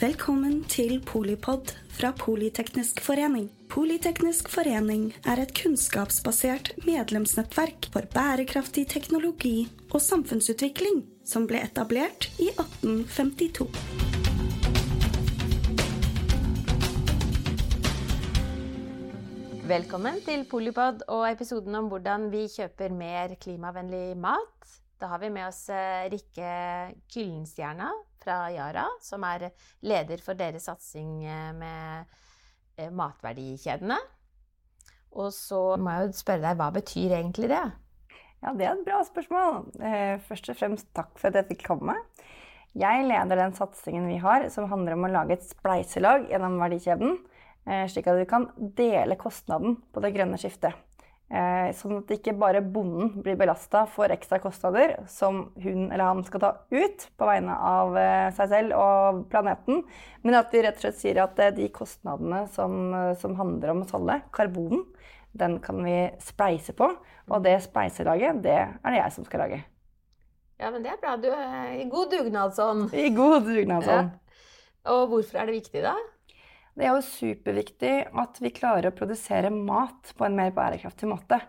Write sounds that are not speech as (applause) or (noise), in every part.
Velkommen til Polipod fra Politeknisk forening. Politeknisk forening er et kunnskapsbasert medlemsnettverk for bærekraftig teknologi og samfunnsutvikling som ble etablert i 1852. Velkommen til Polipod og episoden om hvordan vi kjøper mer klimavennlig mat. Da har vi med oss eh, Rikke Kyllenstjerna fra Yara, som er leder for deres satsing eh, med eh, matverdikjedene. Og så må jeg jo spørre deg, hva betyr egentlig det? Ja, det er et bra spørsmål. Først og fremst takk for at jeg fikk komme. Jeg leder den satsingen vi har som handler om å lage et spleiselag gjennom verdikjeden Eh, slik at vi kan dele kostnaden på det grønne skiftet. Eh, sånn at ikke bare bonden blir belasta for ekstra kostnader som hun eller han skal ta ut på vegne av eh, seg selv og planeten, men at vi rett og slett sier at de kostnadene som, som handler om oss alle, karbonen, den kan vi spleise på. Og det spleiselaget, det er det jeg som skal lage. Ja, men det er bra. Du er i god dugnadsånd. I god dugnadsånd. Ja. Og hvorfor er det viktig, da? Det er jo superviktig at vi klarer å produsere mat på en mer bærekraftig måte.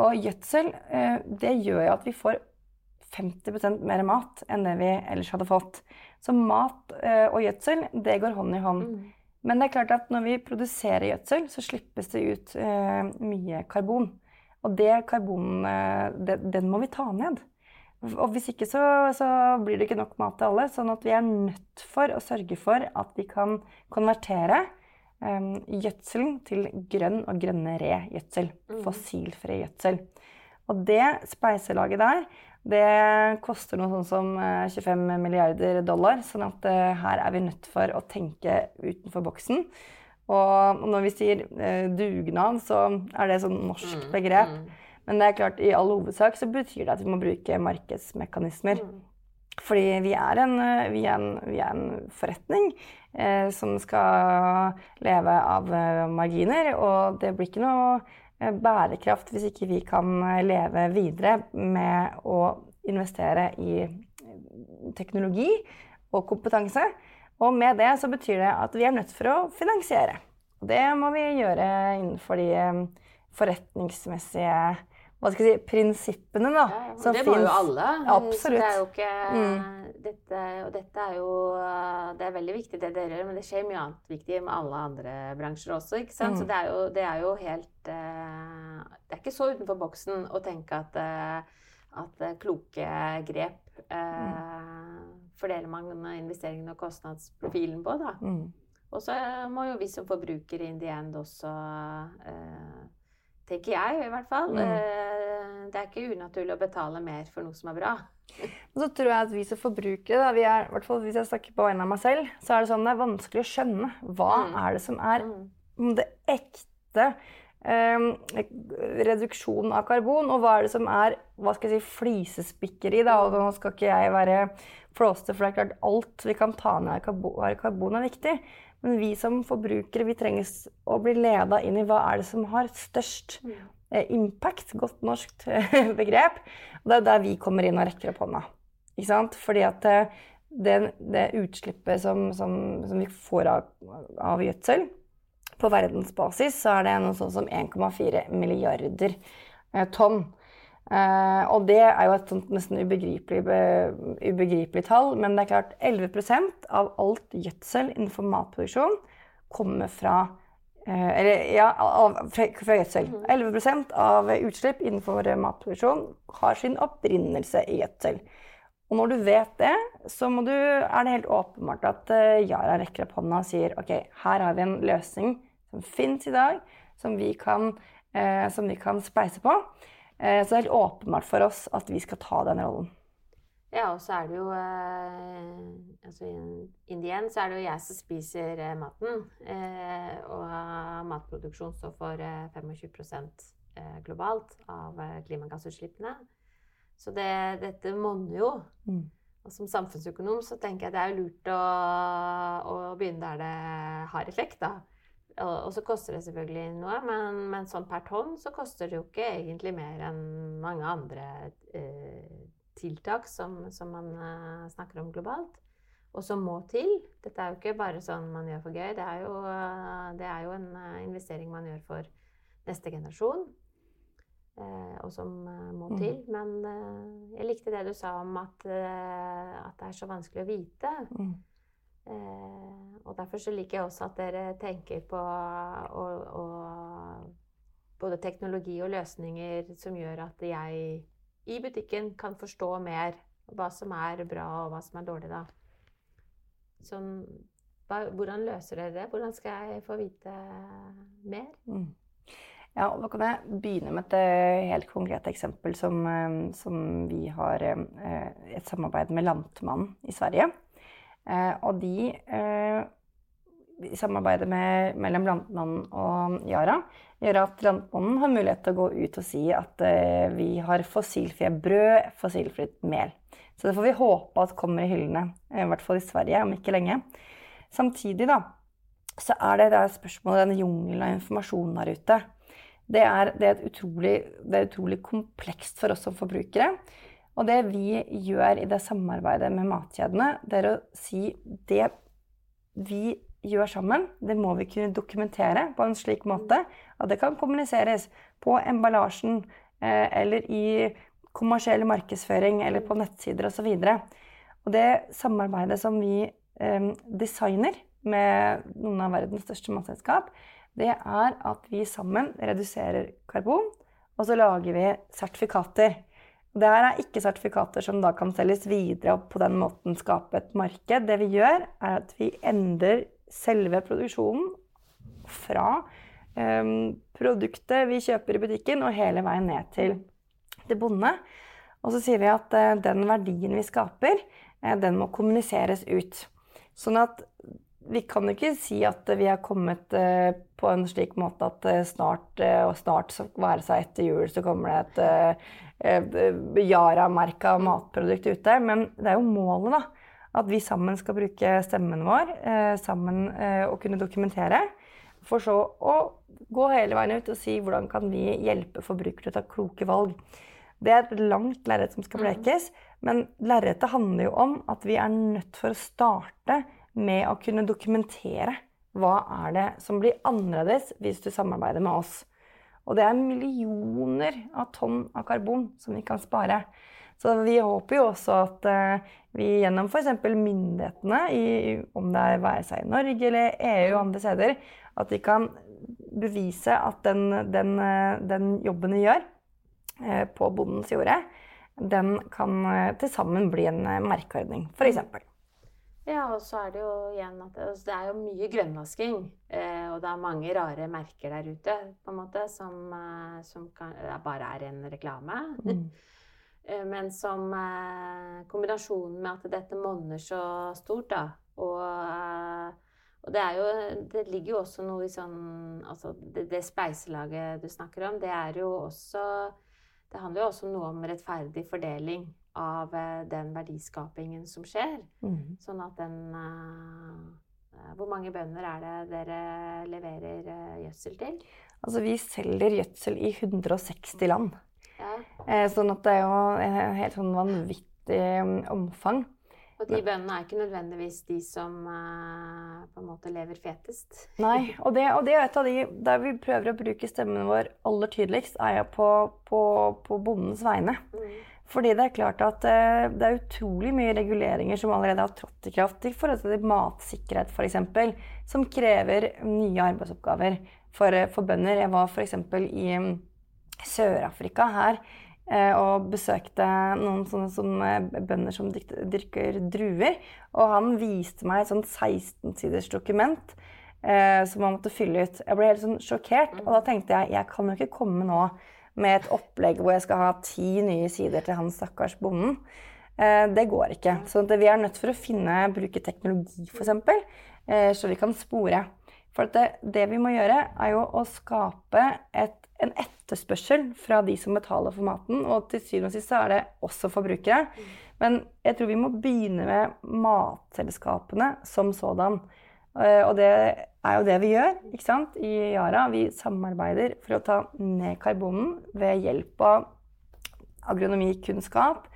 Og gjødsel eh, det gjør jo at vi får 50% mer mat enn det vi ellers hadde fått. Så mat eh, og gjødsel det går hånd i hånd. Mm. Men det er klart at når vi produserer gjødsel, så slippes det ut eh, mye karbon. Og det karbonen, den må vi ta ned. Og hvis ikke så, så, blir det ikke nok mat til alle. Sånn at vi er nødt for å sørge for at vi kan konvertere um, gjødselen til grønn og grønnere gjødsel. Mm. Fossilfri gjødsel. Og det speiselaget der, det koster noe sånn som 25 eh, milliarder dollar. Sånn at uh, her er vi nødt for å tenke utenfor boksen. Og når vi sier uh, dugnad, så er det sånn norsk mm, begrep. Men det er klart, i all hovedsak så betyr det at vi må bruke markedsmekanismer. Mm. Fordi vi er en, vi er en, vi er en forretning eh, som skal leve av eh, marginer. Og det blir ikke noe eh, bærekraft hvis ikke vi kan eh, leve videre med å investere i teknologi og kompetanse. Og med det så betyr det at vi er nødt for å finansiere. Og det må vi gjøre innenfor de forretningsmessige hva skal jeg si, prinsippene da, ja, som Det må jo alle. Absolutt. Det er jo ikke, mm. dette, og dette er jo Det er veldig viktig det dere gjør, men det skjer mye annet viktig med alle andre bransjer også. ikke sant? Mm. Så det er, jo, det er jo helt uh, Det er ikke så utenfor boksen å tenke at, uh, at kloke grep mm. fordeler man investeringene og kostnadsprofilen på, da. Mm. Og så må jo vi som forbrukere in the end også tenker jeg i hvert fall. Mm. Det er ikke unaturlig å betale mer for noe som er bra. Og så tror jeg at vi som forbrukere, da, vi er, hvert fall hvis jeg snakker på vegne av meg selv, så er det sånn det er vanskelig å skjønne hva mm. er det som er mm. det ekte um, reduksjonen av karbon, og hva er det som er hva skal jeg si, flisespikkeri. Da. Og nå skal ikke jeg være flåste, for det er klart alt vi kan ta ned av karbon, karbon er viktig. Men vi som forbrukere vi trenger å bli leda inn i hva er det som har størst mm. eh, impact, godt norsk (laughs) begrep. Og det er der vi kommer inn og rekker opp hånda. Ikke sant? Fordi at eh, det, det utslippet som, som, som, vi får av, av gjødsel på verdensbasis, så er det noe sånt som 1,4 milliarder eh, tonn. Uh, og det er jo et sånt nesten ubegripelig, ubegripelig, tall, men det er klart 11% av alt gjødsel innenfor matproduksjon kommer fra Eller ja, av, fra, fra gjødsel. 11 mhm. av utslipp innenfor matproduksjon har sin opprinnelse i gjødsel. Og når du vet det, så du, er det helt åpenbart at uh, Yara rekker opp hånda og sier OK, her har vi en løsning som fins i dag, som vi kan, som vi kan spleise på. Eh, så det er helt åpenbart for oss at vi skal ta den rollen. Ja, og så er det jo eh, altså In the end så er det jo jeg som spiser eh, maten. og matproduksjon står for 25% globalt av klimagassutslippene. Så det, dette monner jo. Mm. Og som samfunnsøkonom så tenker jeg det er lurt å, å begynne der det har effekt, da. Og, så koster det selvfølgelig noe, men, men, sånn per tonn så koster det jo ikke egentlig mer enn mange andre eh, tiltak som, som man eh, snakker om globalt. og som må til. Dette er jo ikke bare sånn man gjør for gøy. Det er jo, det er jo en eh, investering man gjør for neste generasjon. Eh, og som eh, må Mm. til. Men eh, jeg likte det du sa om at, eh, at det er så vanskelig å vite. Mm. Eh, og derfor så liker jeg også at dere tenker på å, å, både teknologi og løsninger som gjør at jeg i butikken kan forstå mer hva som er bra og hva som er dårlig, da. Sånn, hva, hvordan løser dere det? Hvordan skal jeg få vite mer? Mm. Ja, da kan jeg begynne med et eh, helt konkret eksempel som, eh, som vi har eh, et samarbeid med Lantmannen i Sverige. Og de samarbeidet med, mellom Landmannen og Yara gjør at Landmannen har mulighet til å gå ut og si at eh, vi har fossilfrie brød, fossilfritt mel. Så det får vi håpe at kommer i hyllene, eh, i hvert fall i Sverige, om ikke lenge. Samtidig da, så er det det er spørsmålet, denne jungelen av informasjon der ute. Det er, det, er utrolig, det er utrolig komplekst for oss som forbrukere. Og det vi gjør i det samarbeidet med matkjedene, det er å si det vi gjør sammen, det må vi kunne dokumentere på en slik måte at det kan kommuniseres på emballasjen eh, eller i kommersiell markedsføring eller på nettsider osv. Og det samarbeidet som vi eh, designer med noen av verdens største matselskap, det er at vi sammen reduserer karbon, og så lager vi sertifikater. Det her er ikke sertifikater som da kan selges videre og på den måten skape et marked. Det vi gjør, er at vi endrer selve produksjonen fra eh, produktet vi kjøper i butikken, og hele veien ned til, til bonde. Og så sier vi at eh, den verdien vi skaper, eh, den må kommuniseres ut. Sånn at vi kan jo ikke si at vi har kommet eh, på en slik måte at snart, og snart, være seg etter jul, så kommer det et Yara-merka matprodukt ute. Men det er jo målet, da. At vi sammen skal bruke stemmen vår eh, sammen eh, og kunne dokumentere. For så å gå hele veien ut og si hvordan kan vi hjelpe forbrukere til å ta kloke valg. Det er et langt lerret som skal blekes, men lerretet handler jo om at vi er nødt for å starte med å kunne dokumentere hva er det som blir annerledes hvis du samarbeider med oss. Og det er millioner av tonn av karbon som vi kan spare. Så vi håper jo også at eh, vi gjennom f.eks. myndighetene, i, om det er være seg i Norge eller EU og andre steder, at de kan bevise at den, den, eh, den jobben vi gjør eh, på bondens jorde, den kan til sammen bli en merkeordning, f.eks. Ja, og så er det jo igjen at altså, det er jo mye grønnvasking. Og det er mange rare merker der ute på en måte, som, som kan, bare er en reklame. Mm. Eh, Men som eh, kombinasjonen med at dette monner så stort, da, og, eh, og det er jo Det ligger jo også noe i sånn Altså det, det spleiselaget du snakker om, det er jo også Det handler jo også noe om rettferdig fordeling av den verdiskapingen som skjer. Mm. Sånn at den Hvor mange bønder er det dere leverer gjødsel til? Altså, vi selger gjødsel i 160 land. Ja. Eh, sånn at det er jo et helt sånn vanvittig mm, omfang. Og de bøndene er ikke nødvendigvis de som uh, på en måte lever fetest. Nei, og det, og det er et av de der vi prøver å bruke stemmen vår aller tydeligst, er jo på, på, på bondens vegne. Mm. Fordi det er klart at uh, det er utrolig mye reguleringer som allerede har trådt i kraft i forhold til matsikkerhet f.eks., som krever nye arbeidsoppgaver for, eh, for bønder. Jeg var f.eks. i Sør-Afrika her eh, og besøkte noen sånne som, eh, bønder som dyrker druer. Og han viste meg et sånn 16-siders dokument eh, som man måtte fylle ut. Jeg ble helt sånn sjokkert, og da tenkte jeg jeg kan jo ikke komme nå med et opplegg hvor jeg skal ha ti nye sider til han stakkars bonden. Eh, det går ikke. Så vi er nødt for å finne, bruke teknologi f.eks., eh, så vi kan spore. For det, det vi må gjøre, er jo å skape et, en etterspørsel fra de som betaler for maten. Og til syvende og sist så er det også forbrukere. Men jeg tror vi må begynne med matselskapene som sådan. Eh, Og det er jo det vi gjør ikke sant? i Yara. Vi samarbeider for å ta ned karbonen ved hjelp av agronomikunnskap,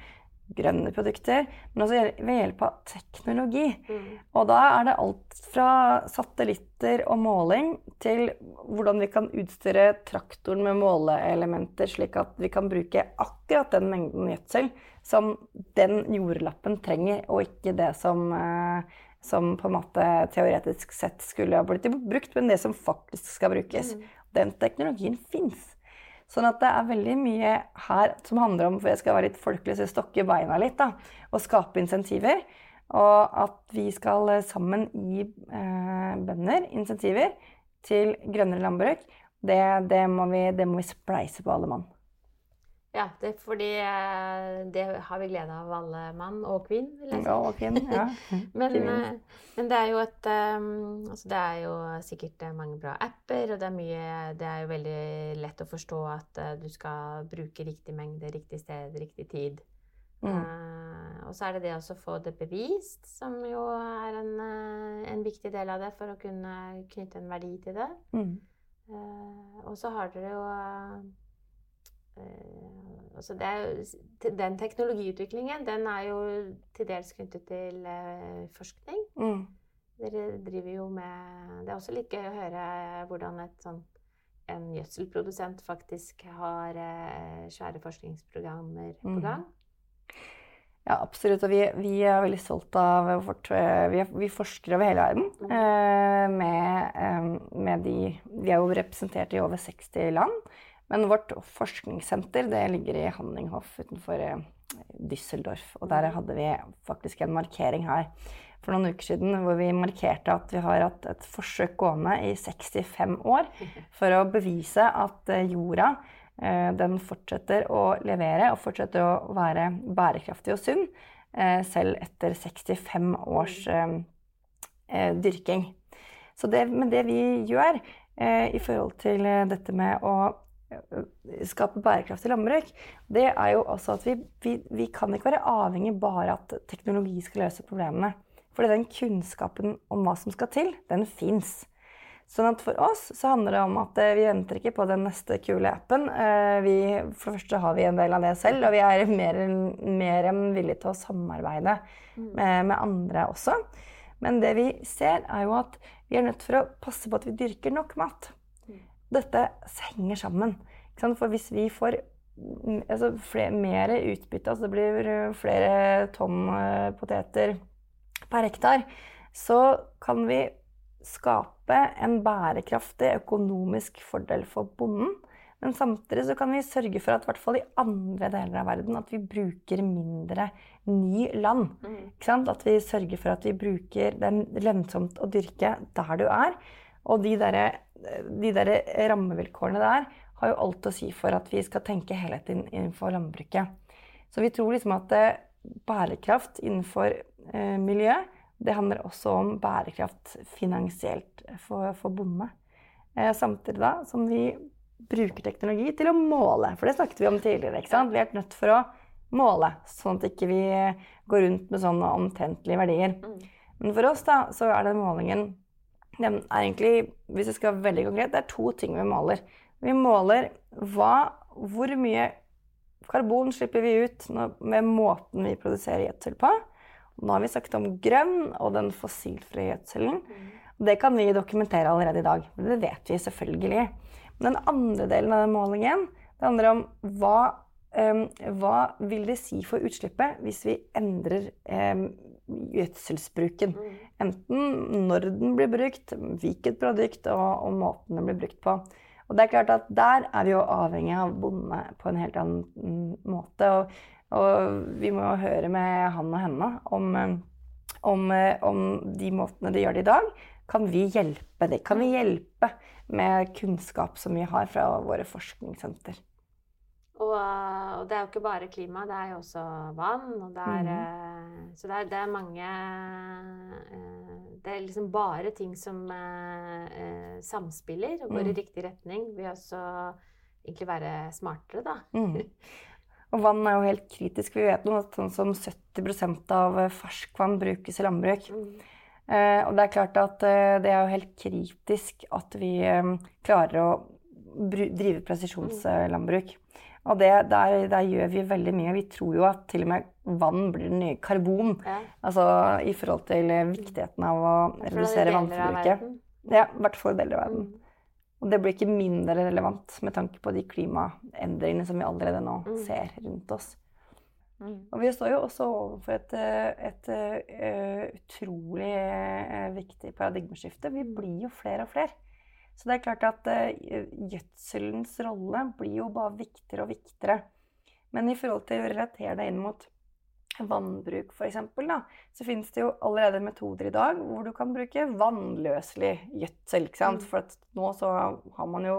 grønne produkter, men også ved hjelp av teknologi. Mm. Og da er det alt fra satellitter og måling til hvordan vi kan utstyre traktoren med måleelementer, slik at vi kan bruke akkurat den mengden gjødsel som den jordlappen trenger, og ikke det som, eh, som på en måte teoretisk sett skulle ha blitt brukt, men det som faktisk skal brukes. Den teknologien fins. Sånn at det er veldig mye her som handler om, for jeg skal være litt folkelig, så stokke beina litt, da, og skape insentiver. Og at vi skal eh, sammen gi eh, bønder insentiver til grønnere landbruk, det, det, må vi, det, må vi, spleise på alle mann. Ja, det, fordi eh, det har vi glede av alle mann og kvinn. Ja, og kvinn, ja. (laughs) men, eh, men, det er jo et altså Det er jo sikkert mange bra apper, og det er mye Det er jo veldig lett å forstå at du skal bruke riktig mengde, riktig sted, riktig tid. Mm. Uh, og så er det det å få det bevist, som jo er en, en, viktig del av det for å kunne knytte en verdi til det. Mm. Uh, og så har dere jo altså det, den teknologiutviklingen den er jo til dels knyttet til uh, forskning. Mm. Dere driver jo med Det er også litt gøy å høre hvordan et sånn, en gjødselprodusent faktisk har svære forskningsprogrammer på mm. gang. Ja, absolutt. Og vi, vi, er veldig stolt av vårt Vi, vi forsker over hele verden. Mm. Med, med de Vi er jo representert i over 60 land. Men vårt forskningssenter det ligger i Hanninghoff utenfor eh, Düsseldorf. Og der hadde vi faktisk en markering her for noen uker siden hvor vi markerte at vi har hatt et forsøk gående i 65 år for å bevise at eh, jorda eh, den fortsetter å levere og fortsetter å være bærekraftig og sunn selv etter 65 års dyrking. Så det, men det vi gjør i forhold til dette med å skape bærekraftig landbruk, det er jo også at vi, vi, vi, kan ikke være avhengig bare at teknologi skal løse problemene. Fordi den kunnskapen om hva som skal til, den fins. Sånn at for oss så handler det om at eh, vi venter ikke på den neste kule appen. Eh, vi, for det første har vi en del av det selv, og vi er mer, mer enn villige til å samarbeide mm. med, med andre også. Men det vi ser, er jo at vi er nødt for å passe på at vi dyrker nok mat dette henger sammen. For hvis vi får altså, flere, mer utbytte, altså det blir eh, flere tonn uh, poteter per hektar, så kan vi skape en bærekraftig økonomisk fordel for bonden. Men samtidig så kan vi sørge for at hvert fall i andre deler av verden at vi bruker mindre ny land. Mm. At vi sørger for at vi bruker det er lønnsomt å dyrke der du er. Og de der, de der rammevilkårene der har jo alt å si for at vi skal tenke helhet innenfor landbruket. Så vi tror liksom at eh, bærekraft innenfor eh, miljø, det handler også om bærekraft finansielt for, for bonde. Eh, samtidig da som vi bruker teknologi til å måle, for det snakket vi om tidligere. ikke sant? Vi er nødt for å måle, sånn at ikke vi ikke går rundt med sånne omtrentlige verdier. Mm. Men for oss da, så er det målingen den er egentlig, hvis jeg skal være veldig konkret, det er to ting vi måler. Vi måler hva, hvor mye karbon slipper vi ut med måten vi produserer gjødsel på. Nå har vi sagt om grønn og den fossilfrie gjødselen. Det kan vi dokumentere allerede i dag. Det vet vi selvfølgelig. Men den andre delen av den målingen det handler om hva, hva vil det si for utslippet hvis vi endrer gjødselsbruken. Mm. Enten når den blir brukt, hvilket produkt og, og, måten den blir brukt på. Og det er klart at Der er vi jo avhengig av bondene på en helt annen måte. Og, og vi må jo høre med han og henne om, om, om, de måtene de gjør det i dag. Kan vi hjelpe det? Kan vi hjelpe med kunnskap som vi har fra våre forskningssenter? Og, og, det er jo ikke bare klima, det er jo også vann. Og det er, mm. Så det er, det er, mange eh, Det er liksom bare ting som eh, samspiller og går mm. i riktig retning. Vil også egentlig være smartere, da. Mm. (laughs) Og vann er jo helt kritisk. Vi vet noe, sånn som 70% av ferskvann brukes i landbruk. Mm. Eh, og det er klart at eh, det er jo helt kritisk at vi eh, klarer å drive presisjonslandbruk. Og det, der, der, gjør vi veldig mye. Vi tror jo at til og med vann blir den nye karbon. Ja. Altså i forhold til viktigheten av å redusere vannforbruket. Ja, i hvert fall deler av verden. Mm. Og det blir ikke mindre relevant med tanke på de klimaendringene som vi allerede nå Mm. ser rundt oss. Mm. Og vi står jo også overfor et, et, et eh, utrolig eh, viktig paradigmeskifte. Vi blir jo flere og flere. Så det er klart at uh, gjødselens rolle blir jo bare viktigere og viktigere. Men i forhold til å relatere det inn mot vannbruk f.eks., så finnes det jo allerede metoder i dag hvor du kan bruke vannløselig gjødsel. Mm. For at nå så har man jo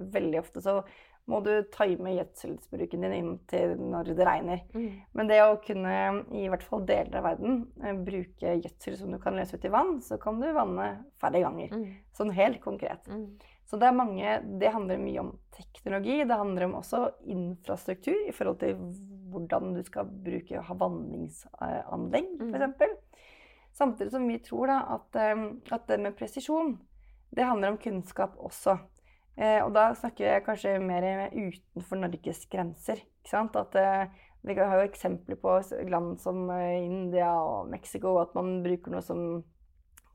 veldig ofte så må du time gjødselsbruken din inn til når det regner. Mm. Men det å kunne, i hvert fall deler av verden, eh, bruke gjødsel som du kan løse ut i vann, så kan du vanne færre ganger. Mm. Sånn helt konkret. Mm. Så det er mange Det handler mye om teknologi. Det handler om også infrastruktur i forhold til hvordan du skal bruke ha vanningsanlegg, Mm. f.eks. Samtidig som vi tror da at, eh, at det med presisjon, det handler om kunnskap også. Eh, og da snakker jeg kanskje mer utenfor Norges grenser. At eh, vi har jo eksempler på land som eh, India og Mexico, at man bruker noe som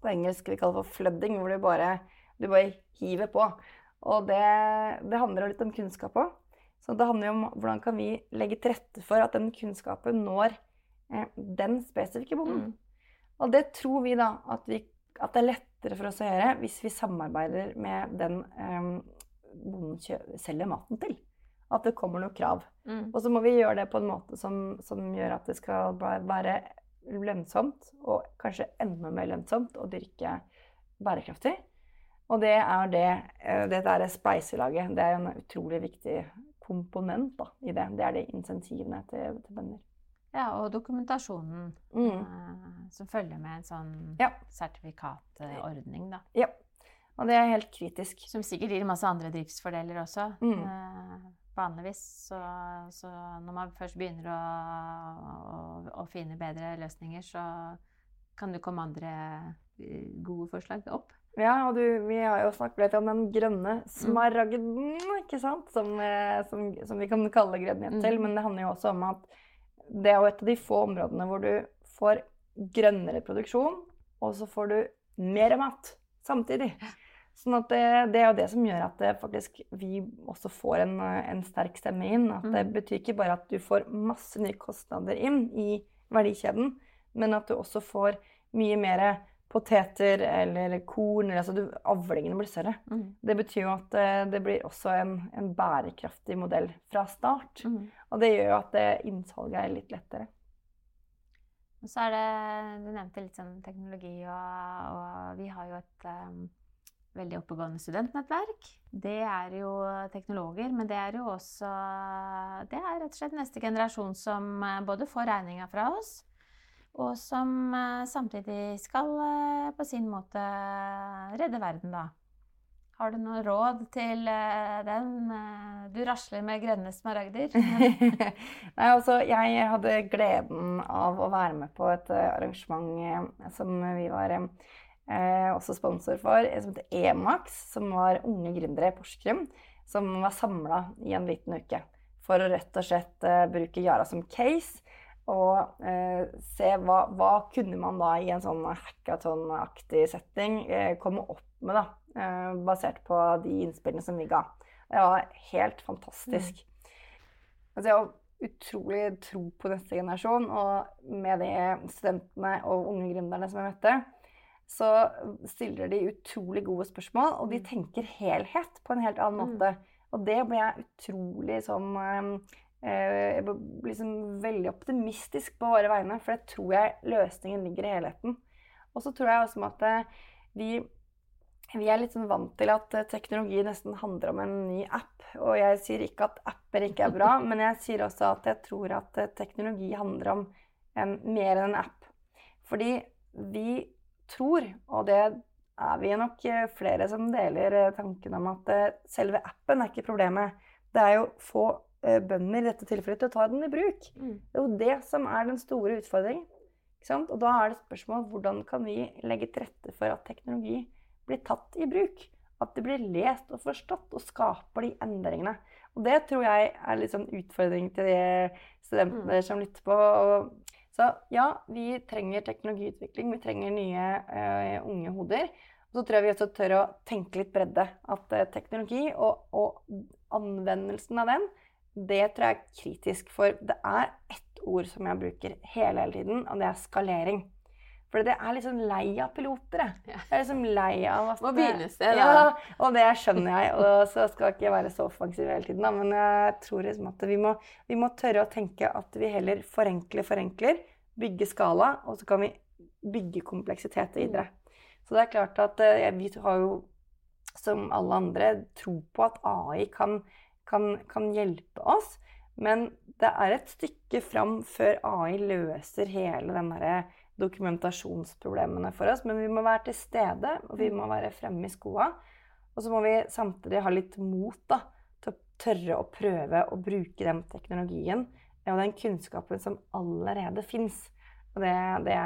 på engelsk vi kaller for flooding, hvor du bare, du bare hiver på. Og det, det handler jo litt om kunnskap òg. Så det handler jo om hvordan kan vi legge til rette for at den kunnskapen når eh, den spesifikke bonden. Mm. Og det tror vi da at, vi, at det er lettere for oss å gjøre hvis vi samarbeider med den eh, bonden selger maten til. At det kommer noen krav. Mm. Og så må vi gjøre det på en måte som, som gjør at det skal være lønnsomt, og kanskje enda mer lønnsomt, å dyrke bærekraftig. Og det er det eh, Dette spleiselaget. Det er en utrolig viktig komponent da, i det. Det er de insentivene til, til bønder. Ja, og dokumentasjonen Mm. eh, som følger med en sånn Ja. sertifikatordning, da. Ja. Og det er helt kritisk. Som sikkert gir masse andre driftsfordeler også. Mm. Eh, vanligvis så, så når man først begynner å, å, å finne bedre løsninger, så kan det komme andre eh, gode forslag opp. Ja, og du, vi har jo snakket litt om den grønne smaragden, ikke sant? Som, eh, som, som vi kan kalle grønn til. Mm. Men det handler jo også om at det er jo et av de få områdene hvor du får grønnere produksjon, og så får du mer mat samtidig. Sånn at det, det er jo det som gjør at det faktisk, vi også får en, eh, en sterk stemme inn. At det Mm. betyr ikke bare at du får masse nye kostnader inn i verdikjeden, men at du også får mye mer poteter eller korn. eller Altså du, avlingene blir større. Mm. Det betyr jo at eh, det blir også en, en bærekraftig modell fra start. Mm. Og det gjør jo at det innsalget er litt lettere. Og så er det Du nevnte litt sånn teknologi, og, og vi har jo et um, veldig oppegående studentnettverk. Det er jo teknologer, men det er jo også Det er rett og slett neste generasjon som eh, både får regninga fra oss, og som eh, samtidig skal eh, på sin måte redde verden, da. Har du noe råd til den? Du rasler med grønne smaragder. (laughs) Nei, altså, jeg hadde gleden av å være med på et arrangement som vi var eh, også sponsor for, som heter Emax, som var unge gründere i Porsgrunn, som var samla i en liten uke for å rett og slett eh, bruke Yara som case. Og eh, se hva, hva kunne man da i en sånn hackathon-aktig setting eh, komme opp med, da. Eh, basert på de innspillene som vi ga. Det var helt fantastisk. Altså, jeg har utrolig tro på neste generasjon, og med de studentene og unge gründerne som jeg møtte, så stiller de utrolig gode spørsmål, og de tenker helhet på en helt annen Mm. måte. Og det ble jeg utrolig sånn eh, Jeg ble liksom veldig optimistisk på våre vegne, for det tror jeg løsningen ligger i helheten. Og så tror jeg også at eh, vi vi er litt sånn vant til at eh, teknologi nesten handler om en ny app. Og jeg sier ikke at apper ikke er bra, (laughs) men jeg sier også at jeg tror at eh, teknologi handler om en, mer enn en app. Fordi vi tror, og det er vi nok eh, flere som deler eh, tanken om at eh, selve appen er ikke problemet. Det er jo få bønder i dette tilfellet til å ta den i bruk. Mm. Det er jo det som er den store utfordringen. Ikke sant? Og da er det spørsmål hvordan kan vi legge til rette for at teknologi blir tatt i bruk? At det blir lest og forstått og skaper de endringene. Og det tror jeg er litt sånn utfordring til de studentene mm. som lytter på. Og, så ja, vi trenger teknologiutvikling, vi trenger nye uh, unge hoder. Og så tror jeg vi også tør å tenke litt bredde. At uh, teknologi og, og, anvendelsen av den, det tror jeg er kritisk. For det er ett ord som jeg bruker hele, hele tiden, og det er skalering. For det er liksom lei av piloter. Jeg. jeg er liksom lei av at Må begynne sted, da. Ja, og det skjønner jeg. Og så skal jeg ikke være så offensiv hele tiden, da. Men jeg tror liksom at vi må, vi må tørre å tenke at vi heller forenkler, forenkler. Bygge skala, og så kan vi bygge kompleksitet videre. Så det er klart at ja, vi har jo, som alle andre, tro på at AI kan, kan, kan hjelpe oss. Men det er et stykke fram før AI løser hele den derre dokumentasjonsproblemene for oss. Men vi må være til stede, og vi må være fremme i skoa. Og så må vi samtidig ha litt mot da, til å tørre å prøve å bruke den teknologien og den kunnskapen som allerede fins. Og det, det,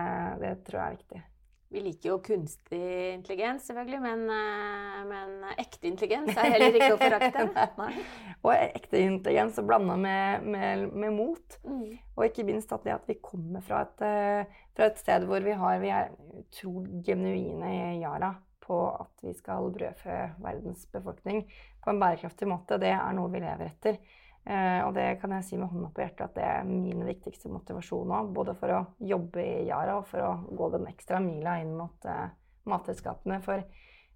det tror jeg er viktig. Vi liker jo kunstig intelligens, selvfølgelig, men, eh, men ekte intelligens er heller ikke å forakte. (laughs) og ekte intelligens blanda med, med, med, mot. Mm. Og ikke minst at, at vi kommer fra et, eh, fra et, sted hvor vi, har, vi er tro genuine i Yara på at vi skal brødfø verdens befolkning på en bærekraftig måte. Det er noe vi lever etter. Eh, og det kan jeg si med hånda på hjertet at det er min viktigste motivasjon òg. Både for å jobbe i Yara og for å gå den ekstra mila inn mot eh, matselskapene. For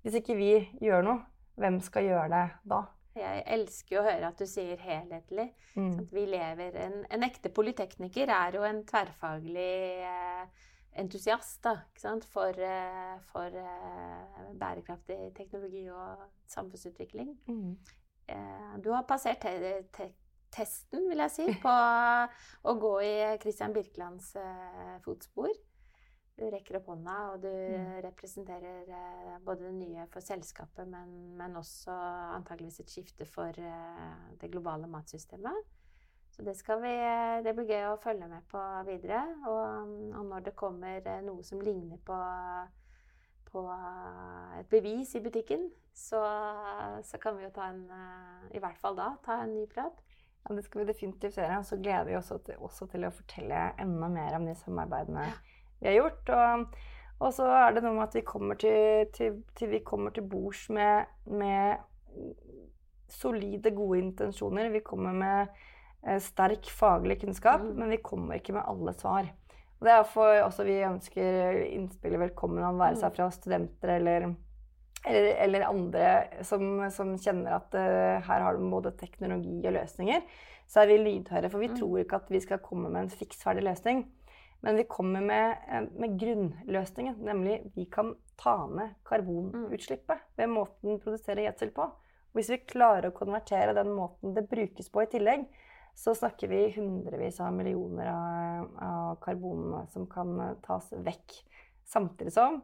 hvis ikke vi gjør noe, hvem skal gjøre det da? Jeg elsker å høre at du sier helhetlig. Mm. Sånn vi lever en, en, ekte polytekniker er jo en tverrfaglig eh, entusiast da, for, eh, for eh, bærekraftig teknologi og samfunnsutvikling. Mm. Eh, du har passert te te testen, vil jeg si, (laughs) på å gå i Christian Birkelands eh, fotspor. Du rekker opp hånda, og du mm. representerer eh, både det nye for selskapet, men, men også antageligvis et skifte for det globale matsystemet. Så det, vi, det, blir gøy å følge med på videre. Og, og når det kommer noe som ligner på på et bevis i butikken, så, så, kan vi jo ta en I hvert fall da ta en ny prat. Ja, Det skal vi definitivt gjøre. Og så gleder vi oss også til, også til, å fortelle enda mer om de samarbeidene ja. vi har gjort. Og, og, så er det noe med at vi kommer til, til, til vi kommer til bords med, med, solide, gode intensjoner. Vi kommer med eh, sterk faglig kunnskap, mm. men vi kommer ikke med alle svar. Og det er for også vi ønsker innspillet velkommen, om være seg mm. fra studenter eller, eller, eller andre som, som, kjenner at uh, her har du både teknologi og løsninger. Så er vi lydhøre, for vi mm. tror ikke at vi skal komme med en fiksferdig løsning. Men vi kommer med, eh, med, grunnløsningen, nemlig vi kan ta ned karbonutslippet ved måten produsere gjødsel på. Hvis vi klarer å konvertere den måten det brukes på i tillegg, så snakker vi hundrevis av millioner av, av karbon som kan eh, tas vekk. Samtidig som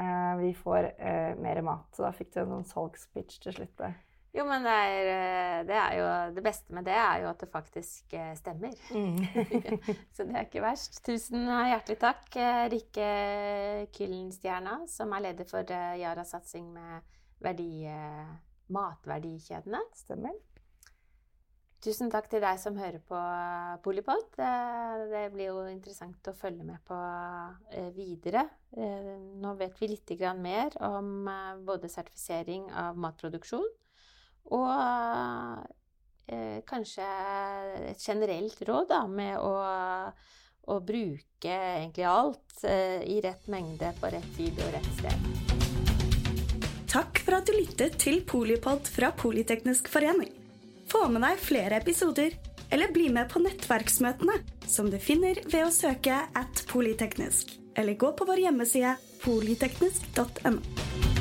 eh, vi får eh, mer mat. Så da fikk du en sånn salgspitch til slutt. Jo, men det er, eh, det er, jo Det beste med det er jo at det faktisk eh, stemmer. Mm. (laughs) så det er ikke verst. Tusen hjertelig takk, Rikke Kyllenstjerna, som er leder for Yara Satsing med verdi, matverdikjedene. Stemmer. Tusen takk til deg som hører på Polipod. Det blir jo interessant å følge med på eh, videre. Eh, nå vet vi litt mer om eh, både sertifisering av matproduksjon og kanskje et generelt råd da, med å, å bruke egentlig alt i rett mengde på rett tid og rett sted. Takk for at du lyttet til Polipod fra Politeknisk forening. Få med deg flere episoder, eller bli med på nettverksmøtene, som du finner ved å søke at polyteknisk, eller gå på vår hjemmeside polyteknisk.no.